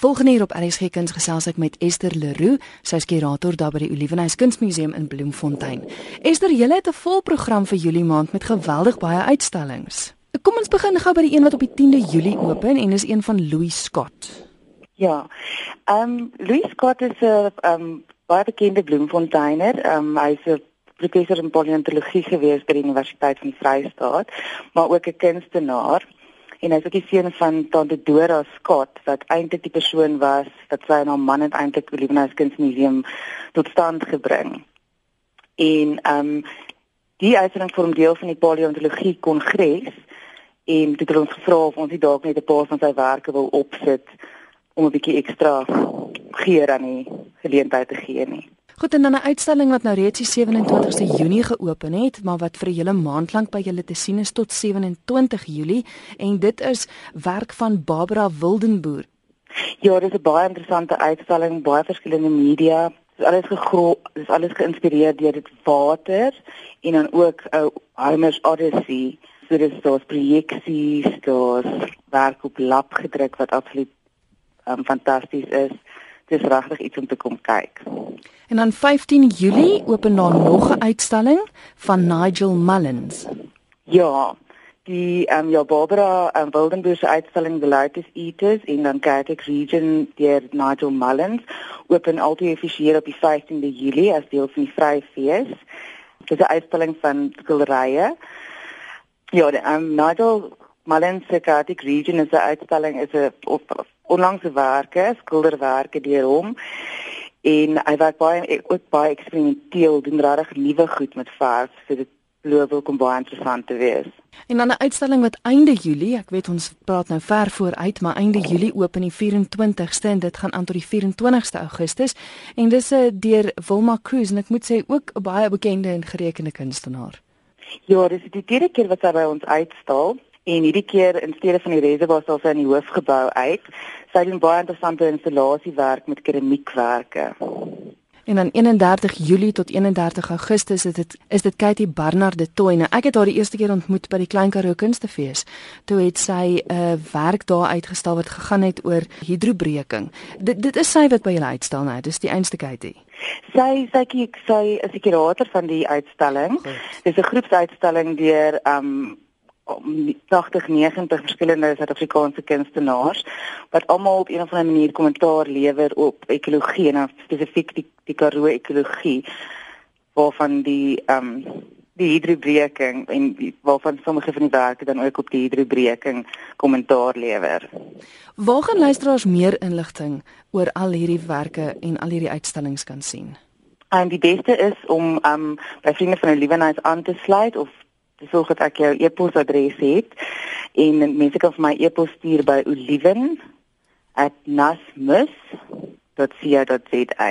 Volgende hier op RSG Kuns gesels ek met Esther Leroux, sy is kurator daar by die Olivenhuis Kunsmuseum in Bloemfontein. Esther, jy het 'n vol program vir Julie maand met geweldig baie uitstallings. Kom ons begin gou by die een wat op die 10de Julie open en is een van Louis Scott. Ja. Ehm um, Louis Scott is 'n ehm um, baie bekende Bloemfonteiner. Ehm um, hy's 'n professor in paleontologie gewees by die Universiteit van Vrystaat, maar ook 'n kunstenaar en hy's ook die seun van Tante Dora Scott wat eintlik die persoon was wat sy en haar man eintlik Olivenhuis Kunsmuseum tot stand gebring. En ehm um, die uitstalling vorm deel van die paleontologie kongres en dit het ons gevra of ons nie dalk net 'n paar van sy werke wil opsit om 'n bietjie ekstra geur aan die geleentheid te gee nie. Goed en dan 'n uitstalling wat nou reeds die 27ste Junie geopen het, maar wat vir 'n hele maand lank by julle te sien is tot 27 Julie en dit is werk van Barbara Wildenboer. Ja, dit is 'n baie interessante uitstalling, baie verskillende media. Dit is alles gegro, dit is alles geïnspireer deur dit water en dan ook uh, Homer's Odyssey. So dit is daar's projeksies, daar's werk op lap gedruk wat absoluut um, fantasties is. Dit is regtig iets om te kom kyk. En dan 15 Julie open daar nog 'n uitstalling van Nigel Mullins. Ja, die ehm um, ja Barbara um, Wildenburg se uitstalling The Lotus Eaters in dan Celtic Region deur Nigel Mullins open altyd op die 15de Julie as deel van die Vryfees. Dit is 'n uitstalling van skilderye. Ja, die um, Nigel Mullins se Celtic Region is 'n uitstalling is 'n onlangse werke, skilderwerke deur hom en hy werk baie ook baie eksperimenteel doen regtig nuwe goed met verf so dit beloop ook om baie interessant te wees. En dan 'n uitstalling wat einde Julie, ek weet ons praat nou ver vooruit, maar einde Julie oop in die 24ste en dit gaan aan tot die 24ste Augustus en dis 'n uh, deur Wilma Cruz en ek moet sê ook 'n baie bekende en gerekende kunstenaar. Ja, dis die derde keer wat sy by ons uitstal en hierdie keer in steede van die reservoir sal sy in die hoofgebou uit sy doen baie interessante installasiewerk met keramiekwerke. En dan 31 Julie tot 31 Augustus is dit is dit Katie Barnard de Tooi. Nou ek het haar die eerste keer ontmoet by die Klein Karoo Kunstefees. Toe het sy 'n uh, werk daar uitgestal wat gegaan het oor hidrobreking. Dit dit is sy wat by julle uitstal nou. Dis die einste Katie. Sy sy kyk sy is die kurator van die uitstalling. Dis 'n groepsuitstalling deur um 80 90 verskillende Suid-Afrikaanse kunstenaars wat almal op 'n of ander manier kommentaar lewer op ekologie en spesifiek die die Karoo ekologie waarvan die ehm um, die hidrobreking en die, waarvan sommige van die werke dan ook op die hidrobreking kommentaar lewer. Waar gaan luisteraars meer inligting oor al hierdie werke en al hierdie uitstallings kan sien? En die beste is om ehm um, by vriende van die Liewenheid aan te sluit of sorg dat ek jou e-posadres het en mense kan vir my e-pos stuur by oliven@nasmus.co.za